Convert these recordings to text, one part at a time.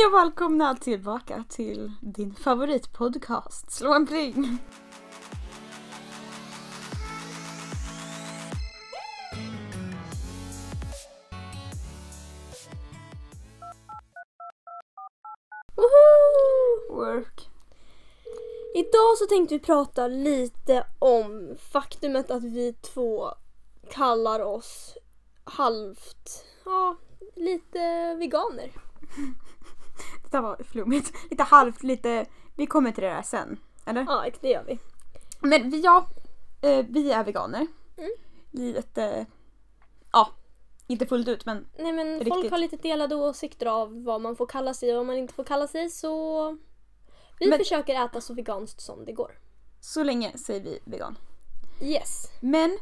Hej och välkomna tillbaka till din favoritpodcast. Slå en pling! Woho! Work. Idag så tänkte vi prata lite om faktumet att vi två kallar oss halvt, ja, lite veganer. Det där var flummigt. Lite halvt, lite... Vi kommer till det där sen. Eller? Ja, det gör vi. Men vi, ja, eh, vi är veganer. Mm. Lite... Ja, inte fullt ut men Nej men Riktigt. folk har lite delade åsikter av vad man får kalla sig och vad man inte får kalla sig så vi Men- försöker äta så veganskt som det går. så länge säger vi vegan. Yes. Men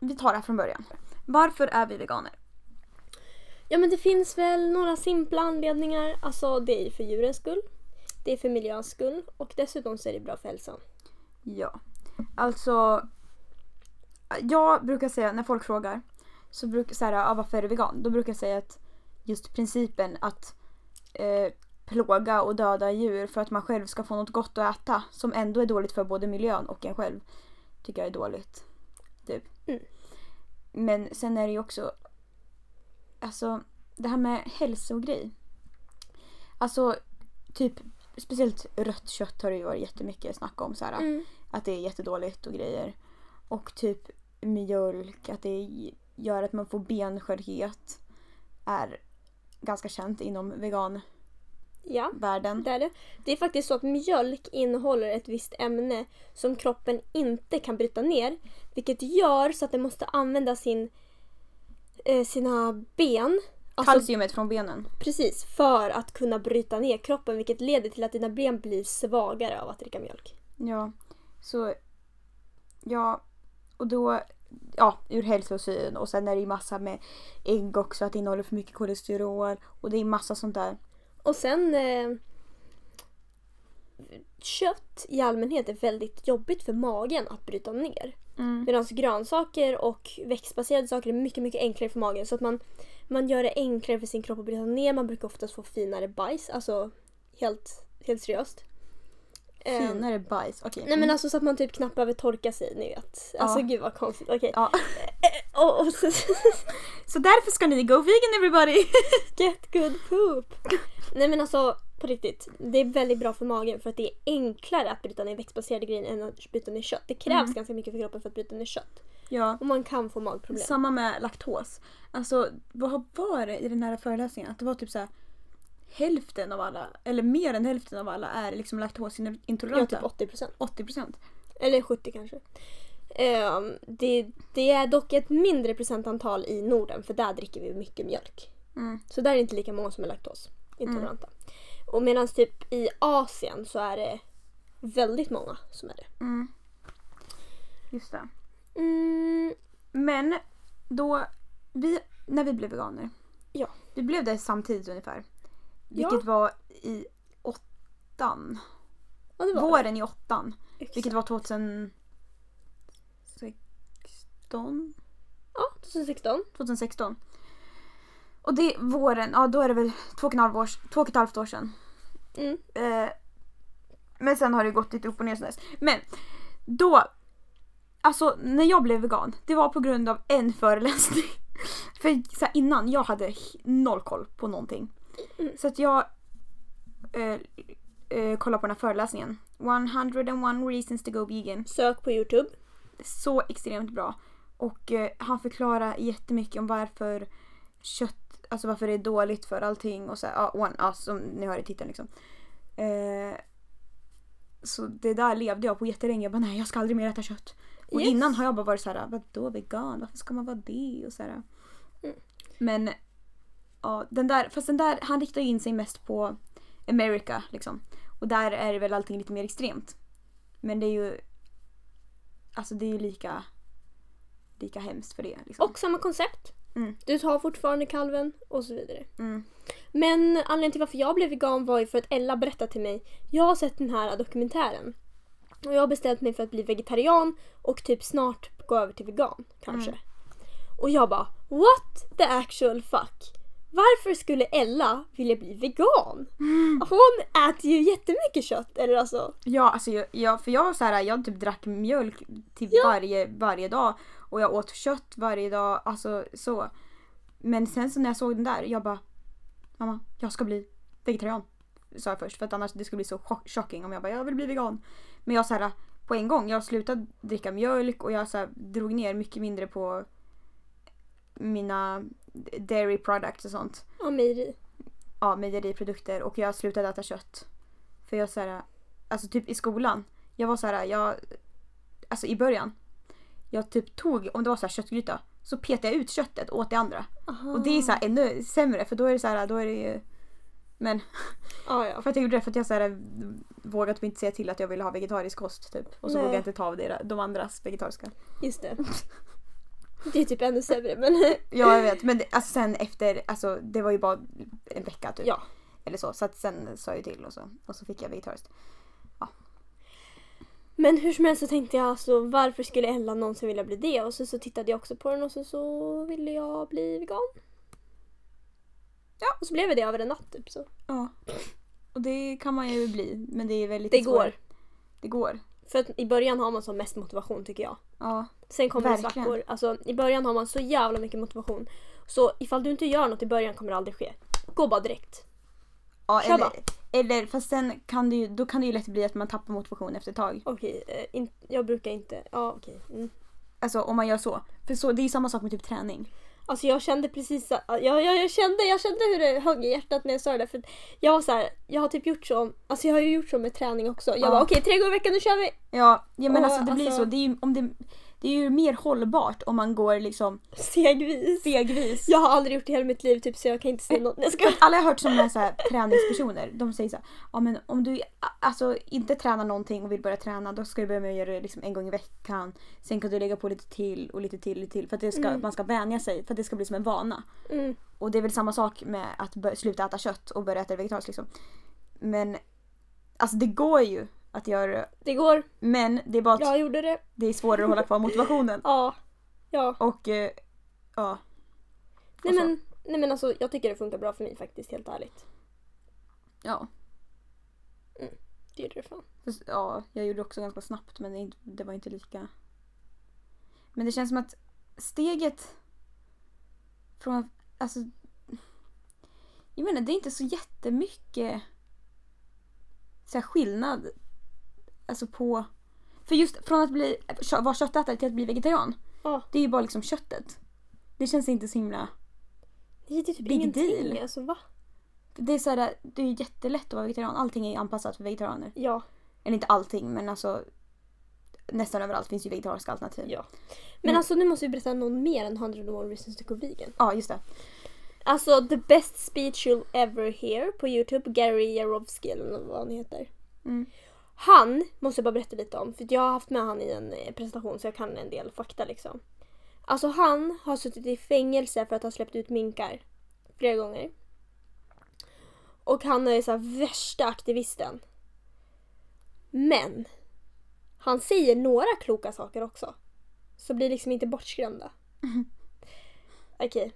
vi tar det här från början. Varför är vi veganer? Ja men det finns väl några simpla anledningar. Alltså det är för djurens skull. Det är för miljöns skull och dessutom så är det bra för hälsan. Ja, alltså. Jag brukar säga när folk frågar så brukar så här, ah, varför är du vegan? Då brukar jag säga att just principen att eh, plåga och döda djur för att man själv ska få något gott att äta som ändå är dåligt för både miljön och en själv tycker jag är dåligt. Typ. Mm. Men sen är det ju också alltså det här med hälsogrej. Alltså typ speciellt rött kött har det ju varit jättemycket snack om så här, Mm. att det är jättedåligt och grejer. Och typ mjölk, att det gör att man får benskörhet. Är ganska känt inom veganvärlden. Ja, det är det. Det är faktiskt så att mjölk innehåller ett visst ämne som kroppen inte kan bryta ner. Vilket gör så att den måste använda sin, sina ben. Alltså, Kalciumet från benen. precis, för att kunna bryta ner kroppen vilket leder till att dina ben blir svagare av att dricka mjölk. Ja, så ja, och då ja, ur hälsosyn och sen är det ju massa med ägg också att det innehåller för mycket kolesterol och det är massa sånt där. Och sen eh, kött i allmänhet är väldigt jobbigt för magen att bryta ner. Mm. Medan grönsaker och växtbaserade saker är mycket, mycket enklare för magen. Så att man, man gör det enklare för sin kropp att bryta ner. Man brukar oftast få finare bajs. Alltså helt, helt seriöst. Ehm, Finare bajs, okej. Nej men alltså så att man typ knappt behöver torka sig, ni vet. Alltså Ja. gud vad konstigt. Okej. Ja. Och, och så, Så därför ska ni go vegan everybody! get good poop. Nej men alltså på riktigt. Det är väldigt bra för magen för att det är enklare att bryta ner växtbaserade grejer än att bryta ner kött. Det krävs Mm. ganska mycket för kroppen för att bryta ner kött. ja. Och man kan få magproblem. Samma med laktos. Alltså vad var det i den här föreläsningen? Att det var typ så här hälften av alla, eller mer än hälften av alla är liksom Ja, laktosintoleranta. typ 80 procent. 80 procent. Eller 70 kanske. Ehm, det, det är dock ett mindre procentantal i Norden för där dricker vi mycket mjölk. Mm. Så där är det inte lika många som är laktosintoleranta. Och medan typ i Asien så är det väldigt många som är det. Mm. Just det. Mm, Men då, vi, när vi blev veganer. Ja. Vi blev det samtidigt ungefär. Ja. Vilket var i åttan. ja, det var Våren i åttan. det. Exakt. Vilket var 2016? Ja, 2016. 2016. Och det våren, ja då är det väl två och, en halv år, två och ett halvt år sedan. Mm. Eh, men sen har det gått lite upp och ner sen dess. Men då, alltså när jag blev vegan, det var på grund av en föreläsning. För så här, innan, jag hade noll koll på någonting. Mm. Så att jag eh, eh, kollade på den här föreläsningen. 101 reasons to go vegan. Sök på Youtube. Så extremt bra. Och eh, han förklarar jättemycket om varför kött, alltså varför det är dåligt för allting och så här, ja, one, ja, som ni hör i titeln liksom. Eh, så det där levde jag på jättelänge. Jag bara nej jag ska aldrig mer äta kött. Och Yes. innan har jag bara varit så här, vadå vegan? Varför ska man vara det? Och så här. Mm. Men ja, den där, fast den där, han riktar in sig mest på America liksom. Och där är det väl allting lite mer extremt. Men det är ju Alltså det är ju lika lika hemskt för det. Liksom. Och samma koncept. Mm. Du tar fortfarande kalven och så vidare. Mm. Men anledningen till varför jag blev vegan var ju för att Ella berättade till mig. Jag har sett den här dokumentären. Och jag har beställt mig för att bli vegetarian och typ snart gå över till vegan kanske. Mm. Och jag bara what the actual fuck. Varför skulle Ella vilja bli vegan? Hon äter ju jättemycket kött. Eller alltså. Ja, alltså jag, jag, för jag var så här, jag typ drack mjölk typ Ja. varje, varje dag och jag åt kött varje dag, alltså så. Men sen så när jag såg den där, jag bara Mamma, jag ska bli vegetarian. Sa jag först för att annars det skulle bli så chock- shocking om jag bara jag vill bli vegan. Men jag så här på en gång, jag slutade dricka mjölk och jag så här, drog ner mycket mindre på mina dairy products och sånt. Ja, mejeri. ja, mejeriprodukter och jag slutade äta kött. För jag så här, alltså typ i skolan, jag var så här, jag, alltså i början, jag typ tog, om det var så här köttgryta, så petade jag ut köttet och åt det andra. Aha. Och det är så här ännu sämre för då är det så här, då är det ju men Ja, ja. för att jag gjorde det för att jag så här, vågade typ inte säga till att jag ville ha vegetarisk kost typ. Och så Nej. vågade jag inte ta av det, de andras vegetariska. Just det. Det är typ ännu sämre men Ja jag vet men det, alltså sen efter, alltså det var ju bara en vecka typ. ja. Eller så. Så att sen sa jag till och så, och så fick jag vegetariskt. Men hur som helst så tänkte jag alltså varför skulle Ella någonsin vilja bli det? Och så, så tittade jag också på den och så, så ville jag bli vegan. Ja. Och så blev jag det över en natt typ så. Ja. Och det kan man ju bli. Men det är väldigt Det svårt. går. Det går. För att i början har man som mest motivation tycker jag. Ja. Sen kommer det Verkligen. svackor. Alltså i början har man så jävla mycket motivation. Så ifall du inte gör något i början kommer det aldrig ske. Gå bara direkt. ja Kör bara. eller fast sen kan det ju, då kan det ju lätt bli att man tappar motivation efter ett tag. Okej, eh, in, jag brukar inte... Ja okej. Mm. Alltså om man gör så. För så, det är ju samma sak med typ träning. Alltså jag kände precis att- jag, jag, kände, jag kände hur det högg i hjärtat när jag sa det. För jag var så här, jag har typ gjort så. Alltså jag har ju gjort så med träning också. Jag Ja. bara okej tre gånger i veckan nu kör vi. Ja, ja men Och, alltså det blir alltså- så. Det är, ju, om det, det är ju mer hållbart om man går liksom Stegvis. stegvis. Jag har aldrig gjort det hela mitt liv typ så jag kan inte säga något. Jag ska... Alla har hört som är så här, träningspersoner, de säger så här, ja men om du alltså, inte tränar någonting och vill börja träna då ska du börja med att göra det liksom en gång i veckan. Sen kan du lägga på lite till och lite till och lite till för att det ska, Mm. man ska vänja sig för att det ska bli som en vana. Mm. Och det är väl samma sak med att sluta äta kött och börja äta vegetariskt liksom. Men alltså det går ju att göra det. Det går. Men det är bara att Jag gjorde det. det är svårare att hålla kvar motivationen. Ja. Ja. Och eh, ja. Nej Och så. men, nej men alltså jag tycker det funkar bra för mig faktiskt helt ärligt. Ja. Det gjorde det fan. Fast, ja, jag gjorde det också ganska snabbt men det, är inte- det var inte lika... Men det känns som att steget från... Alltså... Jag menar det är inte så jättemycket så här, skillnad alltså på... För just från att bli, vara köttätare till att bli vegetarian. Ja. Det är ju bara liksom köttet. Det känns inte så himla... Det är typ Big ingenting. deal. Alltså va? Det är, så här, det är jättelätt att vara vegetarian. Allting är anpassat för vegetarianer. Ja. Eller inte allting men alltså nästan överallt finns ju vegetariska alternativ. ja. Men Mm. alltså nu måste vi berätta något mer än 101 reasons to go vegan. Ja, just det. Alltså the best speech you'll ever hear på Youtube, Gary Jarowski eller vad han heter. Mm. Han måste jag bara berätta lite om för jag har haft med han i en eh, presentation så jag kan en del fakta liksom. Alltså han har suttit i fängelse för att ha släppt ut minkar flera gånger. Och han är så värsta aktivisten. Men han säger några kloka saker också. Så blir liksom inte bortskrämda. Okej.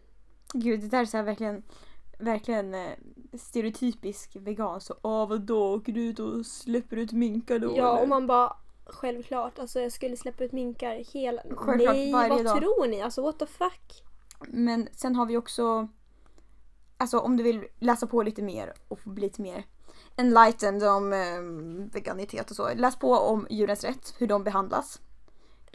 Gud, det där är så verkligen, verkligen eh, stereotypisk vegan. Så åh vadå, åker du ut och släpper ut minkar då? Ja, eller? och man bara självklart. Alltså jag skulle släppa ut minkar hela... Självklart, Nej, vad dag. tror ni? Alltså what the fuck? Men sen har vi också, alltså om du vill läsa på lite mer och bli lite mer enlightened om eh, veganitet och så. Läs på om djurens rätt, hur de behandlas.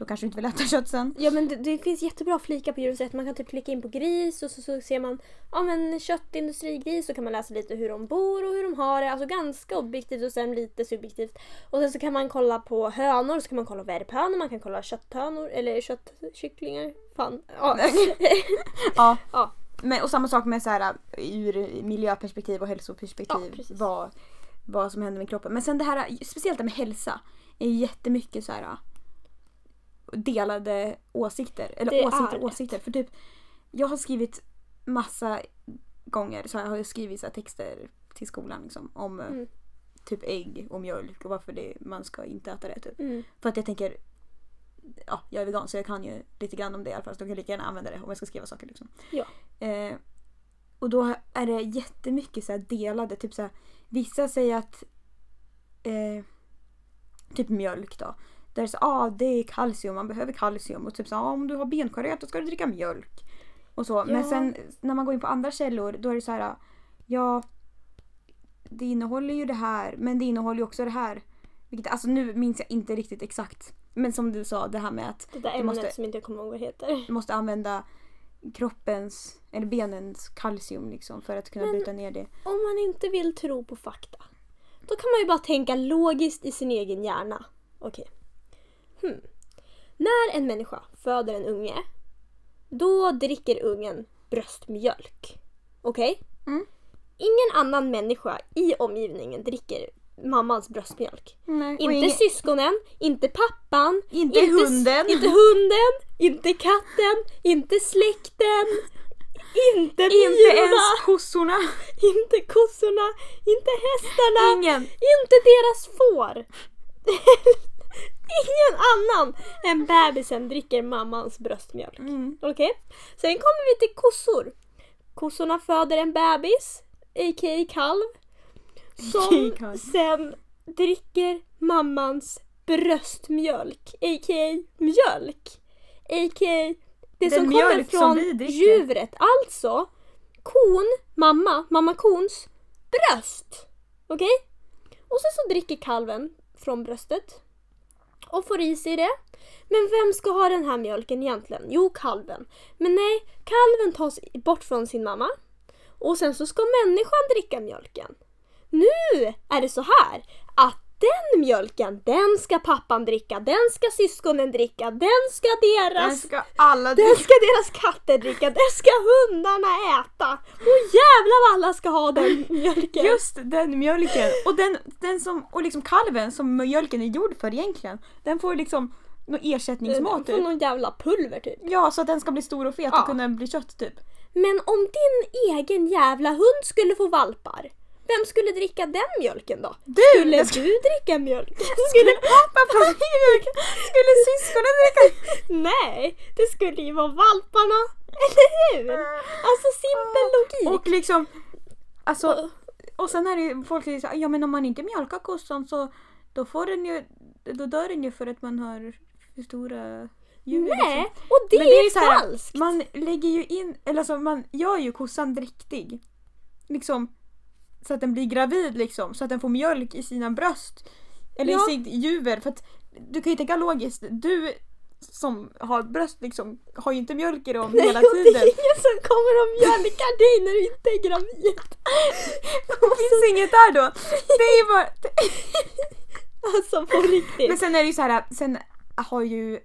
Då kanske du inte vill äta kött sen. Ja men det, det finns jättebra flikar på djurens rätt. Man kan typ klicka in på gris och så, så ser man ja, men köttindustrigris så kan man läsa lite hur de bor och hur de har det. Alltså ganska objektivt och sen lite subjektivt. Och sen så kan man kolla på hönor så kan man kolla värphönor, man kan kolla kötthönor eller köttkycklingar. Fan. Ja. Ja. Ja. Men, och samma sak med så här, ur miljöperspektiv och hälsoperspektiv. Ja, vad, vad som händer med kroppen. Men sen det här, speciellt det med hälsa, är jättemycket så här delade åsikter. Eller Det åsikter det. åsikter. För typ, jag har skrivit massa gånger så här, har jag skrivit så texter till skolan liksom, om eh, Mm. typ ägg och mjölk och varför det, man ska inte äta det. Typ. Mm. För att jag tänker, ja, jag är vegan så jag kan ju lite grann om det i alla fall. Så då kan jag lika gärna använda det om jag ska skriva saker. Liksom. Ja. Eh, Och då är det jättemycket så delade. Typ så här, vissa säger att eh, typ mjölk då. Där så ah, det är kalcium, man behöver kalcium. Och typ så ah, om du har benskörhet då ska du dricka mjölk. Och så. Men Ja. sen när man går in på andra källor då är det så här ja det innehåller ju det här men det innehåller ju också det här. Vilket, alltså nu minns jag inte riktigt exakt. Men som du sa det här med att Det där Du måste- som inte jag kommer ihåg vad heter. du måste använda kroppens eller benens kalcium liksom för att kunna Men- bryta ner det. Om man inte vill tro på fakta, då kan man ju bara tänka logiskt i sin egen hjärna. Okej. Hmm. När en människa föder en unge, då dricker ungen bröstmjölk. Okej? Mm. Ingen annan människa i omgivningen dricker mammans bröstmjölk. Nej, Inte ingen- syskonen, inte pappan, Inte hunden. inte hunden, inte katten, inte släkten, inte inte myrorna, ens kossorna. inte kossorna, inte hästarna, Ingen. inte deras får. Ingen annan än bebisen dricker mammans bröstmjölk. Mm. Okej? Sen kommer vi till kossor. Kossorna föder en bebis, a.k.a. kalv. Som kalv. sen dricker mammans bröstmjölk, a.k.a. mjölk. A.k.a. det Den som kommer som från dricker. djuret. Alltså kon, mamma, mamma kons bröst. Okej? Och sen så dricker kalven från bröstet och får i sig det. Men vem ska ha den här mjölken egentligen? Jo, kalven. Men nej, kalven tas bort från sin mamma och sen så ska människan dricka mjölken. Nu är det så här att den mjölken, den ska pappan dricka, den ska syskonen dricka, den ska Den deras ska alla den ska deras katter dricka, den ska hundarna äta. Och jävlar vad alla ska ha den mjölken. Just den mjölken. Och den, den som, och liksom kalven som mjölken är gjord för egentligen. Den får liksom någon ersättningsmat Från typ. någon jävla pulver typ. Ja, så att den ska bli stor och fet Ja. och kunna bli kött typ. Men om din egen jävla hund skulle få valpar, vem skulle dricka den mjölken då? Du! Skulle ska- du dricka mjölk? Skulle pappa få mjölk? Skulle syskonen dricka? Nej, det skulle ju vara valparna. Eller hur? Alltså simpel logik. Och liksom, alltså, och sen är det ju folk som säger ja men om man inte mjölkar kossan så då får den ju, då dör den ju för att man har för stora djur. Nej, liksom. och det Men är, ju så här, falskt. Man lägger ju in, eller alltså man gör ju kossan dräktig. Liksom så att den blir gravid liksom, så att den får mjölk i sina bröst. Eller Ja. i sitt juver. För att du kan ju tänka logiskt, du som har bröst liksom har ju inte mjölk i dem hela Nej, och det tiden. är ingen som kommer och mjölkar dig när du inte är gravid. Det finns inget där då. Det är bara... Alltså på riktigt. Men sen är det ju så här, sen har ju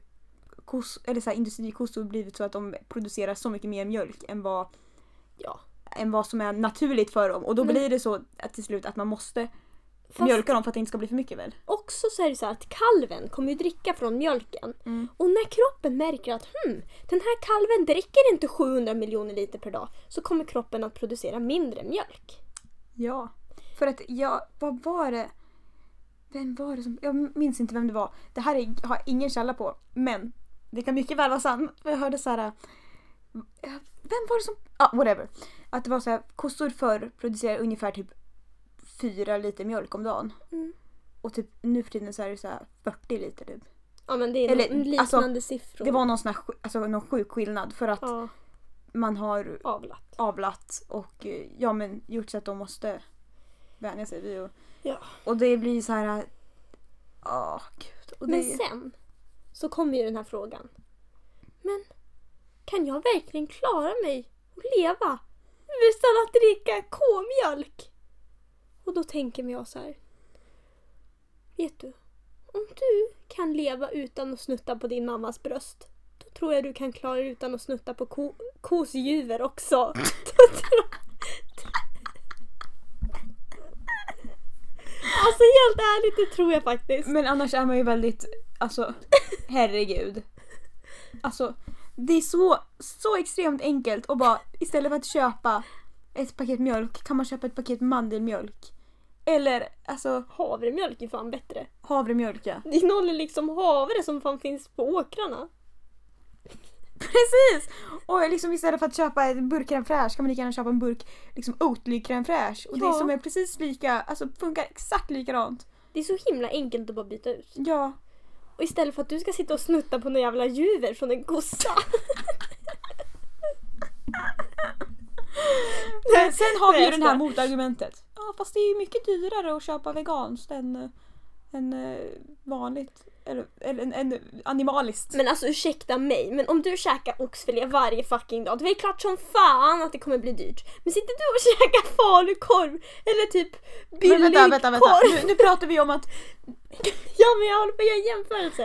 kos, eller så här, industrikossor blivit så att de producerar så mycket mer mjölk än vad, Ja. Än vad som är naturligt för dem. Och då Men- blir det så att till slut att man måste Fast mjölka dem för att det inte ska bli för mycket väl? också så är det så att kalven kommer ju dricka från mjölken. Mm. Och när kroppen märker att hmm, den här kalven dricker inte 700 miljoner liter per dag så kommer kroppen att producera mindre mjölk. Ja. För att jag, vad var det? Vem var det som, jag minns inte vem det var. Det här är, har jag ingen källa på. Men det kan mycket väl vara sant. Jag hörde så här. eh, Vem var det som, ah, whatever. Att det var så här, kossor förr producerar ungefär typ fyra liter mjölk om dagen. Mm. Och typ nu för tiden så är det så här 40 liter typ. Ja men det är Eller, Eller, liknande alltså, siffror. Det var någon sån här, alltså någon sjuk skillnad för att ja, man har avlat. avlat och eh, ja men gjort så att de måste vänja sig vid och, Ja. och det blir så här. Åh gud. Och det, Men sen så kommer ju den här frågan. Men kan jag verkligen klara mig och leva utan att dricka k-mjölk? Och då tänker jag så här. Vet du? Om du kan leva utan att snutta på din mammas bröst. Då tror jag du kan klara dig utan att snutta på ko, kos juver också. Alltså helt ärligt, det tror jag faktiskt. Men annars är man ju väldigt, alltså herregud. Alltså det är så, så extremt enkelt och bara istället för att köpa ett paket mjölk kan man köpa ett paket mandelmjölk. Eller alltså Havremjölk är fan bättre. havremjölk ja. Det innehåller liksom havre som fan finns på åkrarna. Precis! Och liksom istället för att köpa en burk crème fraîche kan man lika gärna köpa en burk liksom Oatly crème fraîche. Och Ja. det som är precis lika, alltså funkar exakt likadant. Det är så himla enkelt att bara byta ut. Ja. Och istället för att du ska sitta och snutta på några jävla juver från en kossa. Men sen har vi Nej, ju det här motargumentet. Ja fast det är ju mycket dyrare att köpa veganskt än, eh, än eh, vanligt. Eller, eller en, en animaliskt. Men alltså ursäkta mig, men om du käkar oxfilé varje fucking dag, det är klart som fan att det kommer bli dyrt. Men sitter du och käkar falukorv eller typ billig Men vänta, vänta, vänta. korv? Nu, nu pratar vi om att Ja men jag håller på att göra en jämförelse.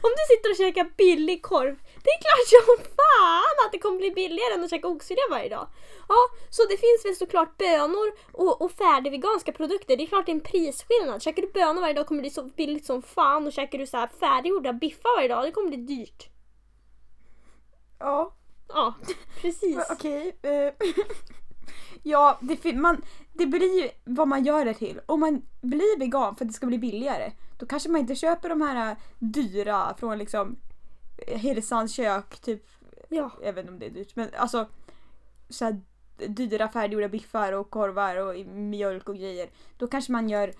Om du sitter och käkar billig korv, det är klart som fan att det kommer bli billigare än att käka oxfilé varje dag. Ja, så det finns väl såklart bönor och, och färdigveganska produkter. Det är klart det är en prisskillnad. Käkar du bönor varje dag kommer det bli så billigt som fan och käkar du så här färdiggjorda biffar varje dag, det kommer bli dyrt. Ja, Ja, precis. okej. eh, ja, det, fin- man, det blir ju vad man gör det till. Om man blir vegan för att det ska bli billigare då kanske man inte köper de här eh, dyra från liksom Hillesans kök, typ Ja. jag vet inte om det är dyrt men alltså så här dyra färdiggjorda biffar och korvar och mjölk och grejer. Då kanske man gör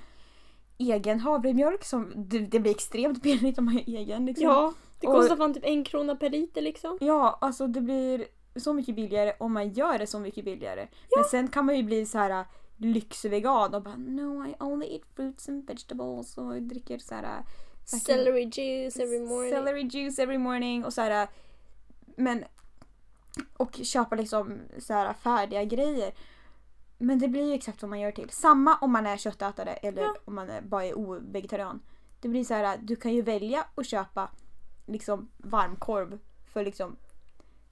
egen havremjölk som det, det blir extremt billigt om man gör egen. Liksom. Ja, det Och- kostar fan typ en krona per liter liksom. Ja, alltså det blir så mycket billigare om man gör det så mycket billigare. Men sen kan man ju bli så här äh, lyxvegan och bara no I only eat fruits and vegetables och dricker så här äh, Celery juice every morning. Celery juice every morning och så här. Men och köpa liksom så här färdiga grejer. Men det blir ju exakt vad man gör till. Samma om man är köttätare eller Ja. om man är, bara är ovegetarian. Det blir så här, du kan ju välja att köpa liksom varmkorv för liksom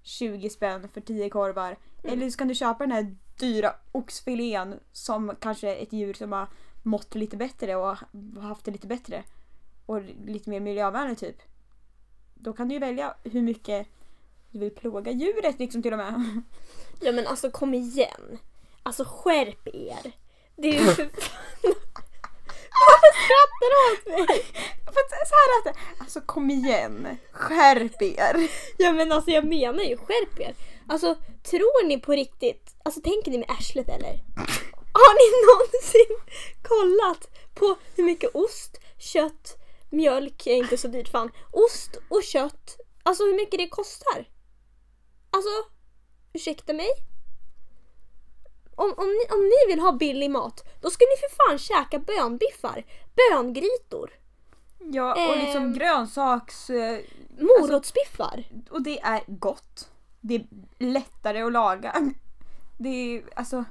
20 spänn för 10 korvar. Eller så kan du köpa den här dyra oxfilén som kanske är ett djur som har mått lite bättre och haft det lite bättre. Och lite mer miljövänligt typ. Då kan du ju välja hur mycket du vill plåga djuret liksom till och med. Ja men alltså kom igen. Alltså skärp er. Det är ju för Varför skrattar du åt mig? Så här att Alltså kom igen. Skärp er. Ja men alltså jag menar ju skärp er. Alltså tror ni på riktigt, alltså tänker ni med arslet eller? Har ni någonsin kollat på hur mycket ost, kött, mjölk är inte så dyrt fan. Ost och kött, alltså hur mycket det kostar? Alltså, ursäkta mig? Om, om, ni, om ni vill ha billig mat, då ska ni för fan käka bönbiffar, böngrytor, Ja och liksom Ehm. grönsaks... eh, morotsbiffar. Och det är gott. Det är lättare att laga. Det är alltså...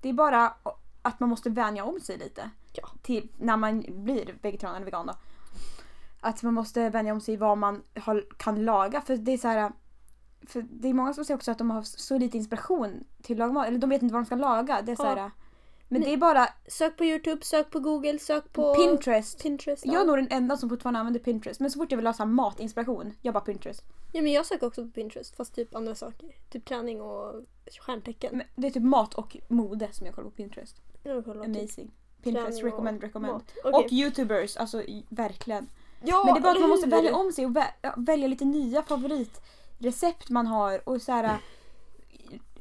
Det är bara att man måste vänja om sig lite. Ja. Till när man blir vegetarian eller vegan då. Att man måste vänja om sig vad man har, kan laga. För det är så här... För det är många som säger också att de har så lite inspiration till att laga mat. Eller de vet inte vad de ska laga. Det är så Ja. här, men det är bara Sök på Youtube, sök på Google, sök på Pinterest. Pinterest Jag är nog den enda som fortfarande använder Pinterest. Men så fort jag vill ha så matinspiration, jag bara Pinterest. Ja men jag söker också på Pinterest fast typ andra saker. Typ träning och stjärntecken. Men Det är typ mat och mode som jag kollar på Pinterest. Jag kollar typ Amazing. Pinterest, träning och recommend, recommend. mat. Okej. Och youtubers, alltså i- verkligen. ja, Men det är bara att man måste hur? välja om sig och vä- ja, välja lite nya favoritrecept man har och så här,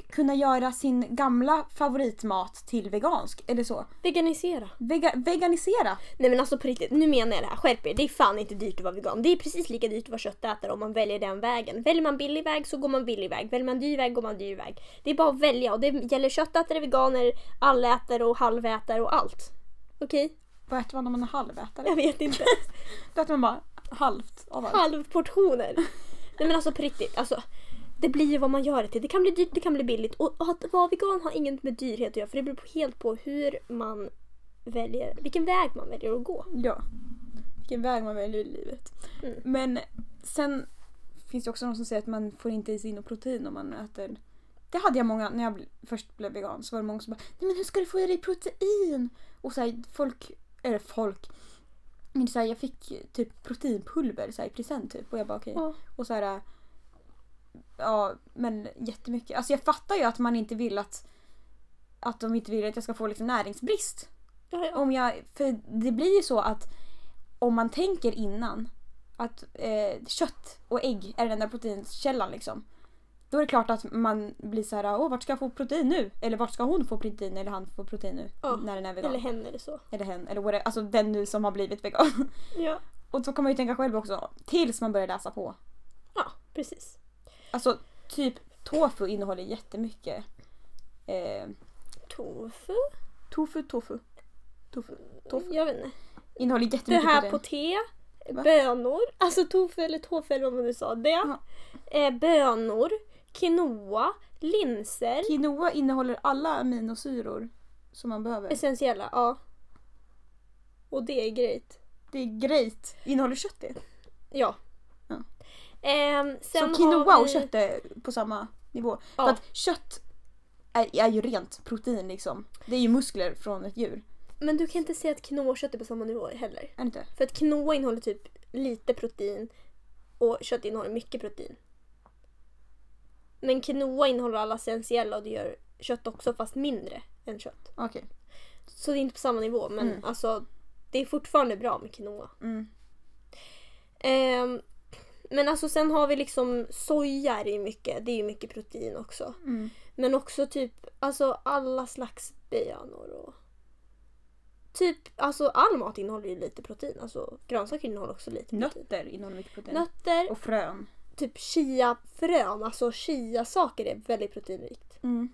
kunna göra sin gamla favoritmat till vegansk eller så. Veganisera. Vega, veganisera. Nej men alltså på riktigt, nu menar jag det här. Skärp er. Det är fan inte dyrt att vara vegan. Det är precis lika dyrt att vara köttätare om man väljer den vägen. Väljer man billig väg så går man billig väg. Väljer man dyr väg går man dyr väg. Det är bara att välja och det gäller köttätare, veganer, allätare och halvätare och allt. Okej? Vad äter man när man är halvätare? Jag vet inte. Då äter man bara halvt av allt. halvportioner. Nej men alltså på riktigt, alltså. Det blir ju vad man gör det till. Det kan bli dyrt, det kan bli billigt. Och och att vara vegan har inget med dyrhet att göra för det beror på- helt på hur man väljer, vilken väg man väljer att gå. Ja. Vilken väg man väljer i livet. Mm. Men sen finns det också någon som säger att man får inte i sig något protein om man äter det hade jag många, när jag först blev vegan så var det många som bara Nej men hur ska du få i dig protein? Och så här, folk, eller folk men så här, jag fick typ proteinpulver så här, i present typ och jag bara okej. Ja. Och så här, ja men jättemycket. Alltså jag fattar ju att man inte vill att att de inte vill att jag ska få liksom näringsbrist. Ja, ja. Om jag, för det blir ju så att om man tänker innan att eh, kött och ägg är den enda proteinkällan liksom. Då är det klart att man blir så här, åh vart ska jag få protein nu? Eller vart ska hon få protein eller han få protein nu? Ja, När den är vegan. Eller hen eller så. Eller hen, eller whatever. Alltså den nu som har blivit vegan. Ja. Och så kan man ju tänka själv också, tills man börjar läsa på. Ja, precis. Alltså typ tofu innehåller jättemycket. Eh, Tofu? tofu, tofu. Tofu. Tofu. Jag vet inte. Innehåller Det jättemycket här protein. på te. Va? Bönor. Alltså tofu eller tofu eller vad man nu sa. Det. Ja. Eh, bönor. Quinoa. Linser. Quinoa innehåller alla aminosyror som man behöver. Essentiella, ja. Och det är grejt. Det är great. Innehåller kött det? Ja. Ja. Ehm, Så quinoa vi... och kött är på samma nivå. Ja. För att kött är, är ju rent protein liksom. Det är ju muskler från ett djur. Men du kan inte säga att quinoa och kött är på samma nivå heller. Är det inte? För att quinoa innehåller typ lite protein och kött innehåller mycket protein. Men quinoa innehåller alla essentiella och det gör kött också fast mindre än kött. Okej. Så det är inte på samma nivå men Mm. alltså det är fortfarande bra med quinoa. Mm. Ehm, men alltså sen har vi liksom soja är det ju mycket. Det är ju mycket protein också. Mm. Men också typ alltså alla slags bönor och Typ alltså all mat innehåller ju lite protein. Alltså grönsaker innehåller också lite protein. Nötter innehåller mycket protein. Nötter, Och frön. Typ chiafrön, alltså chiasaker är väldigt proteinrikt. Mm.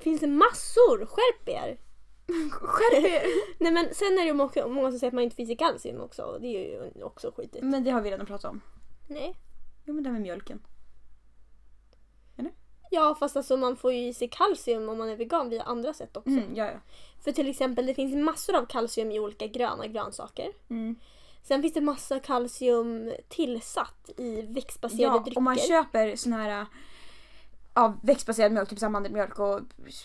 Finns det massor, skärp er! Skärp er! Nej men sen är det ju många, som säger att man inte finns i kalcium också och det är ju också skitigt. Men det har vi redan pratat om. Nej. Jo men det här med mjölken. Ja fast alltså man får ju i sig kalcium om man är vegan via andra sätt också. Mm, ja, ja. För till exempel det finns massor av kalcium i olika gröna grönsaker. Mm. Sen finns det massa kalcium tillsatt i växtbaserade ja drycker. om man köper sån här ja, växtbaserad mjölk, typ mandelmjölk och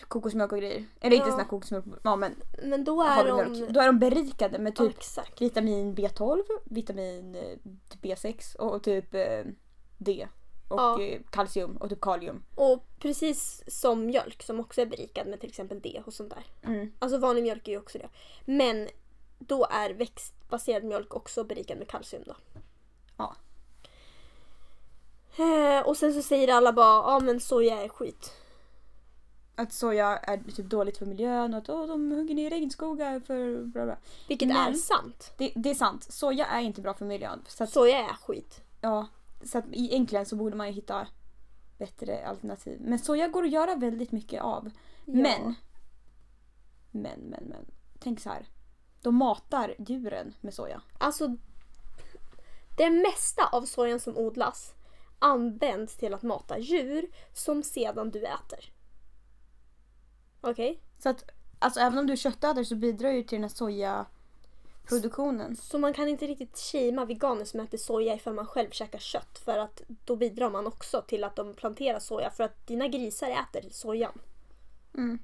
kokosmjölk och grejer. Eller inte Ja. sån här kokosmjölk, ja men Men då är de... Då är de berikade med Ja, typ exakt. vitamin B12, vitamin eh, typ B6 och typ eh, D. Och Ja. eh, kalcium och typ kalium. Och precis som mjölk som också är berikad med till exempel D och sånt där. Mm. Alltså vanlig mjölk är ju också det. Men då är växtbaserad mjölk också berikad med kalcium då. Ja. Eh, och sen så säger alla bara ja men soja är skit. Att soja är typ dåligt för miljön och att åh, de hugger ner regnskogar för bla bla. Vilket Men- är sant. Det, det är sant, soja är inte bra för miljön. Så att, Soja är skit. ja, så att egentligen så borde man ju hitta bättre alternativ. Men soja går att göra väldigt mycket av. Ja. Men, men, men, men. Tänk så här. De matar djuren med soja. Alltså det mesta av sojan som odlas används till att mata djur som sedan du äter. Okej? Så att alltså, även om du är köttätare så bidrar ju till den här sojaproduktionen. Så man kan inte riktigt shamea veganer som äter soja ifall man själv käkar kött för att då bidrar man också till att de planterar soja för att dina grisar äter sojan. Mm.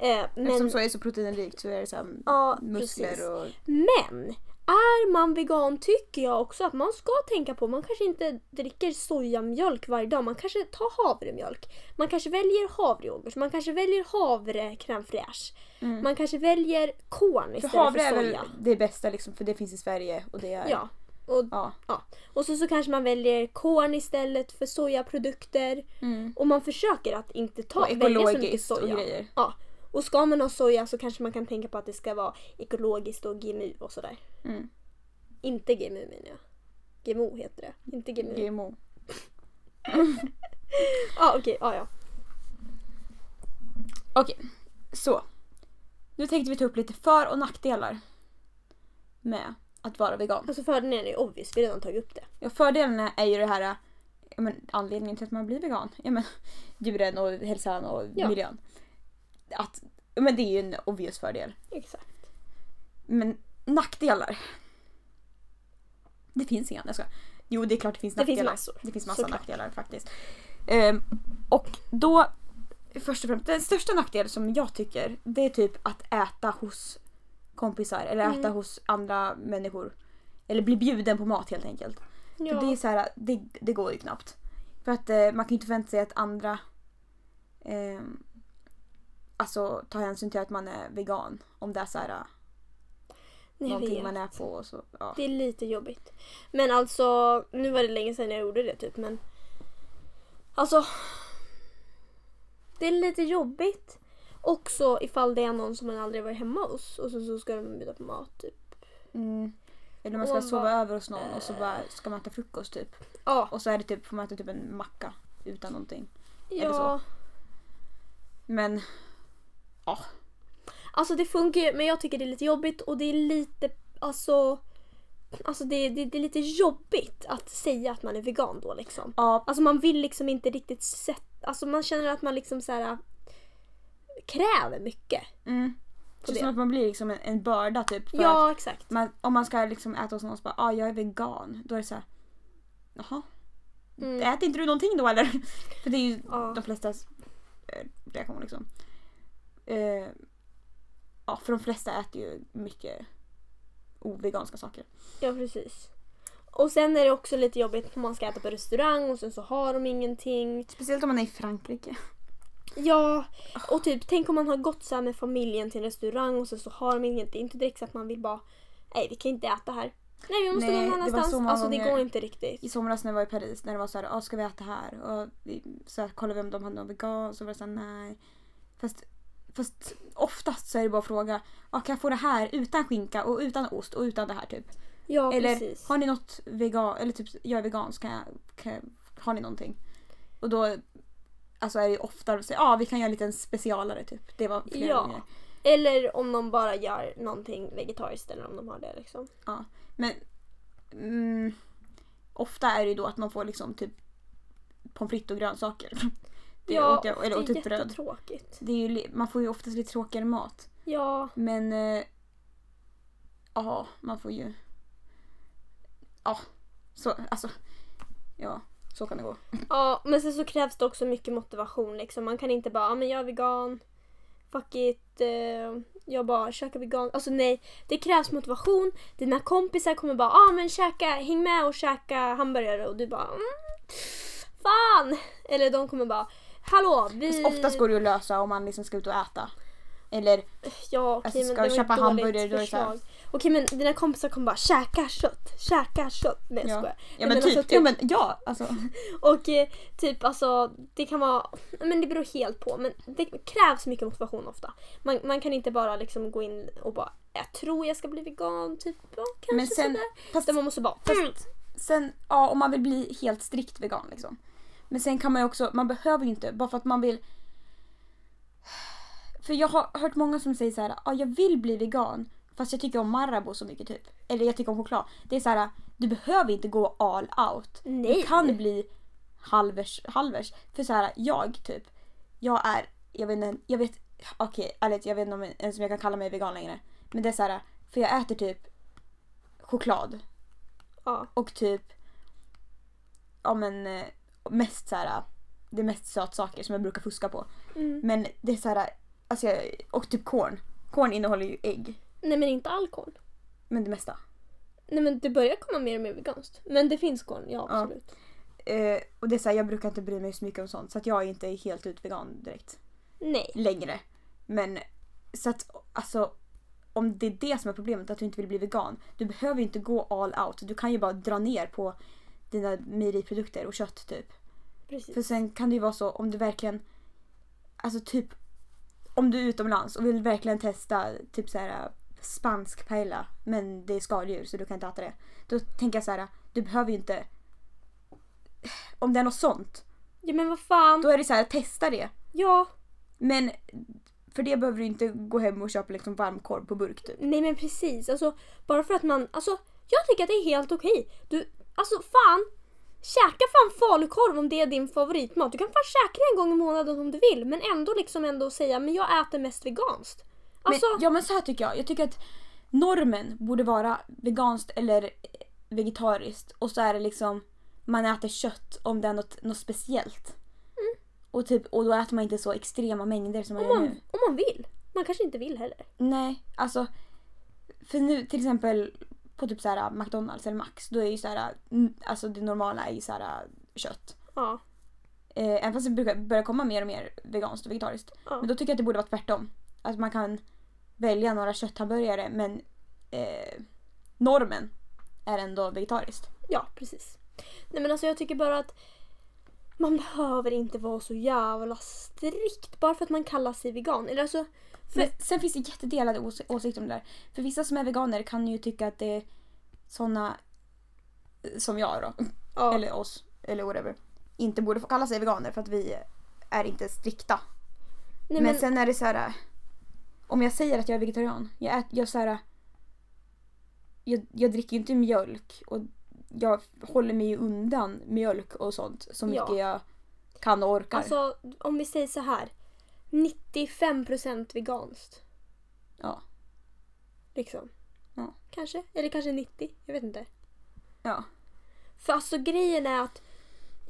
Eh, Eftersom men, soja är så proteinrikt så är det så ja, muskler precis. och... men är man vegan tycker jag också att man ska tänka på man kanske inte dricker sojamjölk varje dag. Man kanske tar havremjölk. Man kanske väljer havreyoghurt. Man kanske väljer havre crème fraîche. Mm. Man kanske väljer korn För istället för, havre är väl soja. det bästa liksom för det finns i Sverige och det är... Ja. Och, Ja. och så, så kanske man väljer korn istället för sojaprodukter. Mm. Och man försöker att inte ta, Och välja så mycket ekologiskt och soja. grejer. Ja. Och ska man ha soja så kanske man kan tänka på att det ska vara ekologiskt och GMU och sådär. Mm. Inte GMU menar jag. GMO heter det. Inte GMU. GMO. Ja okej, ja ja. Okej, så. Nu tänkte vi ta upp lite för och nackdelar med att vara vegan. Alltså fördelen är obvious, vi har redan tagit upp det. Ja, fördelarna är ju det här men, anledningen till att man blir vegan. Ja, men, djuren och hälsan och Ja. miljön. Att, men det är ju en obvious fördel. Exakt. Men nackdelar. Det finns inga. Jag ska. Jo det är klart det finns Det finns nackdelar. massor. Det finns massa Såklart. nackdelar faktiskt. Ehm, och då först och främst den största nackdelen som jag tycker det är typ att äta hos kompisar eller äta Mm. hos andra människor. Eller bli bjuden på mat helt enkelt. Ja. Det är så här, det, det går ju knappt. För att eh, man kan ju inte förvänta sig att andra eh, alltså tar hänsyn till att man är vegan. Om det är så här. Jag någonting vet. man är på och så. Ja. Det är lite jobbigt. Men alltså, nu var det länge sedan jag gjorde det typ men Alltså Det är lite jobbigt. Också ifall det är någon som man aldrig varit hemma hos och så, så ska de bjuda på mat typ. Mm. Eller man Och ska man sova bara, över hos någon och så bara ska man äta frukost typ. Ja. Och så är det typ, får man äta typ en macka utan någonting. Ja. så? Men ja. Alltså det funkar ju men jag tycker det är lite jobbigt och det är lite alltså Alltså det, det, det är lite jobbigt att säga att man är vegan då liksom. ja. Alltså man vill liksom inte riktigt sätta, alltså man känner att man liksom så här kräver mycket. Mm. På Det som att man blir liksom en, en börda typ. För Ja exakt. man, om man ska liksom äta hos någon så bara ah, jag är vegan. Då är det så här. Jaha. Mm. Äter inte du någonting då eller? För det är ju Ja. de flestas eh, reaktion liksom. Eh, ja, för de flesta äter ju mycket oveganska saker. Ja precis. Och sen är det också lite jobbigt om man ska äta på restaurang och sen så har de ingenting. Speciellt om man är i Frankrike. Ja, och typ tänk om man har gått så här med familjen till en restaurang och sen så har de inget. Det är inte direkt så att man vill bara nej vi kan inte äta här. Nej vi måste Nej, gå det någon annanstans. många Alltså det går inte riktigt. I somras när jag var i Paris när det var så här, ah, ska vi äta här? Och vi, så här, kollade vi om de hade någon vegan så var det så här, nej. Fast, fast oftast så är det bara att fråga, ah, kan jag få det här utan skinka och utan ost och utan det här typ? Ja eller precis. har ni något vegan, eller typ jag är vegan, så kan jag, kan jag, har ni någonting? Och då alltså är det ofta att säga, ja ah, vi kan göra en liten specialare typ. Det var flera Ja. gånger. Eller om de bara gör någonting vegetariskt eller om de har det liksom. Ja. Men mm, ofta är det ju då att man får liksom typ pommes frites och grönsaker. Det ja, åt jag, eller, och det är typ jättetråkigt. Det är ju, li- man får ju oftast lite tråkigare mat. Ja, Men eh, ja, man får ju... Ja, så alltså. Ja, så kan det gå. ja, men sen så krävs det också mycket motivation liksom. Man kan inte bara, ja men jag är vegan. Fuck it. eh, jag bara käkar vegan. Alltså nej, det krävs motivation. Dina kompisar kommer bara, ah, men käka, häng med och käka hamburgare och du bara, mm, fan. Eller de kommer bara, hallå vi... Fast oftast går det att lösa om man liksom ska ut och äta. Eller Ja okej Alltså, men ska var köpa hamburgare, då är det så här-. Okej men dina kompisar kommer bara käka kött, käka kött. Nej jag Ja. skojar. Ja Nej, men, typ, alltså, ja men ja alltså. Och eh, typ alltså det kan vara, men det beror helt på. Men det krävs mycket motivation ofta. Man, man kan inte bara liksom gå in och bara jag tror jag ska bli vegan, typ ja, kanske Men sen, sådär. fast, man måste bara mm. sen, ja om man vill bli helt strikt vegan liksom. Men sen kan man ju också, man behöver ju inte, bara för att man vill För jag har hört många som säger så här, ja jag vill bli vegan fast jag tycker om Marabou så mycket typ. Eller jag tycker om choklad. Det är så här, du behöver inte gå all out. Nej. Du kan bli halvers, halvers. För så här, jag typ, jag är, jag vet inte, jag vet, okej ärligt jag vet inte om ens om jag kan kalla mig vegan längre. Men det är så här, för jag äter typ choklad Ja. och typ ja men eh, mest så här det är mest sötsaker som jag brukar fuska på. Mm. Men det är så här alltså jag, och typ korn. Korn innehåller ju ägg. Nej men inte all korn. Men det mesta. Nej men det börjar komma mer och mer veganskt. Men det finns korn, ja Ja. absolut. Eh, och det är så här, jag brukar inte bry mig så mycket om sånt så att jag är inte helt ut vegan direkt. Nej. Längre. Men så att alltså om det är det som är problemet, att du inte vill bli vegan. Du behöver inte gå all out. Du kan ju bara dra ner på dina mejeriprodukter och kött typ. Precis. För sen kan det ju vara så om du verkligen, alltså typ om du är utomlands och vill verkligen testa typ så här spansk paella men det är skaldjur så du kan inte äta det. Då tänker jag så här, du behöver ju inte, om det är något sånt, Ja men vad fan. då är det så här testa det. Ja. Men för det behöver du inte gå hem och köpa liksom varmkorv på burk typ. Nej men precis. Alltså bara för att man, alltså jag tycker att det är helt okej. Du, alltså fan. Käka fan falukorv om det är din favoritmat. Du kan fan käka det en gång i månaden om du vill. Men ändå liksom ändå säga men jag äter mest veganskt. Alltså, men, ja men så här tycker jag. Jag tycker att normen borde vara veganskt eller vegetariskt och så är det liksom man äter kött om det är något, något speciellt. Och, typ, och då äter man inte så extrema mängder som man om, gör man, nu. om man vill. Man kanske inte vill heller. Nej, alltså. För nu till exempel på typ så här McDonalds eller Max då är ju så här, mm, alltså det normala är ju så här kött. Ja. Eh, även fast det brukar börja komma mer och mer veganskt och vegetariskt. Ja. Men då tycker jag att det borde vara tvärtom. Att man kan välja några kötthamburgare men eh, normen är ändå vegetariskt. Ja, precis. Nej men alltså jag tycker bara att man behöver inte vara så jävla strikt bara för att man kallar sig vegan. Eller alltså, för, Men sen finns det jättedelade ås- åsikter om det där. För vissa som är veganer kan ju tycka att det är såna eh, som jag då, ja, eller oss, eller whatever, inte borde få kalla sig veganer för att vi är inte strikta. nej, men, men, sen är det så här. Om jag säger att jag är vegetarian, jag, ät, jag, så här, jag, jag dricker ju inte mjölk och jag håller mig ju undan mjölk och sånt så mycket Ja. jag kan och orkar. alltså om vi säger så här. 95% veganskt. ja. Liksom. Ja. Kanske. Eller kanske 90. Jag vet inte. Ja. För alltså grejen är att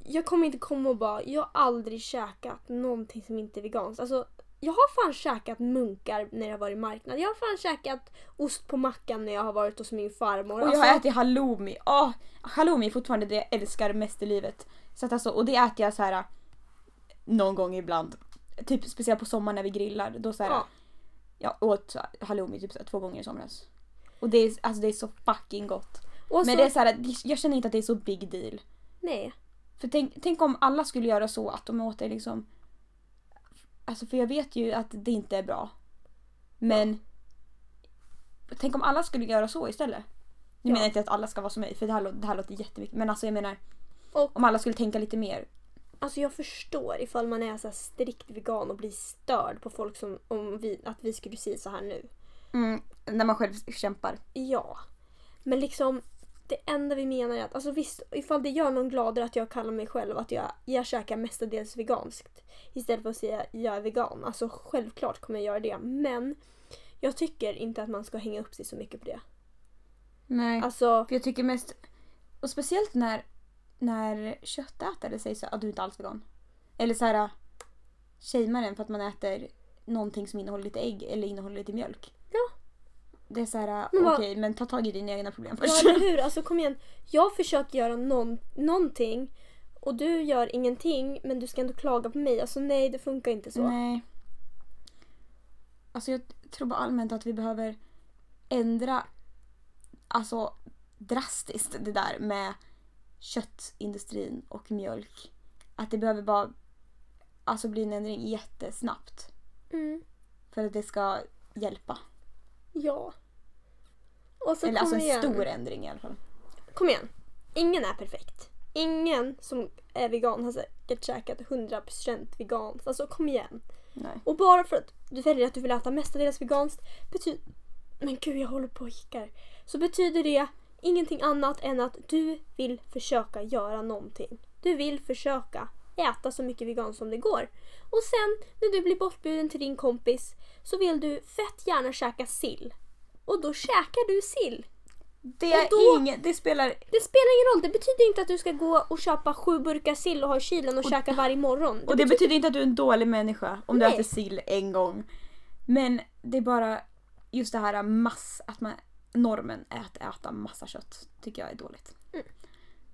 jag kommer inte komma och bara, jag har aldrig käkat någonting som inte är veganskt. Alltså jag har fan käkat munkar när jag varit i marknad. Jag har fan käkat ost på mackan när jag har varit hos min farmor. Och jag alltså, har ätit halloumi. Åh, halloumi är fortfarande det jag älskar mest i livet. Så att alltså, och det äter jag så här någon gång ibland. Typ speciellt på sommaren när vi grillar. Då så här, Ja. Jag åt halloumi typ så här, två gånger i somras. Och det är, alltså, det är så fucking gott. och Men så- det är så här, jag känner inte att det är så big deal. Nej. För tänk, tänk om alla skulle göra så att de åt det liksom... Alltså för jag vet ju att det inte är bra. Men... Tänk om alla skulle göra så istället. Nu Ja. menar jag inte att alla ska vara som mig för det här, lå- det här låter jättemycket. Men alltså jag menar Och om alla skulle tänka lite mer. Alltså jag förstår ifall man är så strikt vegan och blir störd på folk som om vi, att vi skulle säga så här nu. Mm, när man själv kämpar. Ja. Men liksom det enda vi menar är att alltså visst, ifall det gör någon gladare att jag kallar mig själv att jag, jag käkar mestadels veganskt istället för att säga jag är vegan. Alltså självklart kommer jag göra det. Men jag tycker inte att man ska hänga upp sig så mycket på det. Nej. Alltså, För jag tycker mest... Och speciellt när, när köttätare säger så att du inte alls vegan. Eller så här shamear en för att man äter någonting som innehåller lite ägg eller innehåller lite mjölk. Ja. Det är så här, Men okej vad- men ta tag i dina egna problem ja, först. eller hur? Alltså kom igen. Jag försöker göra någon, någonting och du gör ingenting men du ska ändå klaga på mig. Alltså nej, det funkar inte så. Nej. Alltså jag tror bara allmänt att vi behöver ändra alltså drastiskt det där med köttindustrin och mjölk. Att det behöver bara alltså bli en ändring jättesnabbt Mm. för att det ska hjälpa. Ja. Eller alltså en igen. stor ändring i alla fall. Kom igen. Ingen är perfekt. Ingen som är vegan har säkert käkat 100% veganskt. Alltså kom igen. Nej. Och bara för att du väljer att du vill äta mestadels veganskt betyder... Men gud, jag håller på och hickar. Så betyder det ingenting annat än att du vill försöka göra någonting. Du vill försöka äta så mycket veganskt som det går. Och sen när du blir bortbjuden till din kompis så vill du fett gärna käka sill. Och då käkar du sill. Det Och då- inget, det spelar... Det spelar ingen roll. Det betyder inte att du ska gå och köpa sju burkar sill och ha i kylen och, käka varje morgon. Och det betyder inte att du är en dålig människa om du Nej. äter sill en gång. Men det är bara just det här mass, att man, normen är att äta massa kött tycker jag är dåligt. Mm.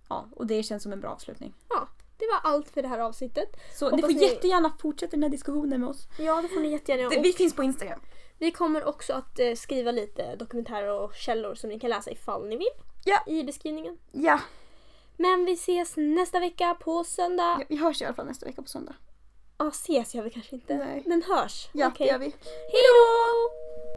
Ja, och det känns som en bra avslutning. Ja, det var allt för det här avsnittet. Så ni får ni- jättegärna fortsätta den här diskussionen med oss. Ja, det får ni jättegärna göra. vi finns på Instagram. vi kommer också att eh, skriva lite dokumentärer och källor som ni kan läsa ifall ni vill. Ja. I beskrivningen. Ja, Men vi ses nästa vecka på söndag. vi hörs i alla fall nästa vecka på söndag. Ja, ses gör vi kanske inte. Nej. Men hörs. Ja, Okej. det gör vi. Hej då!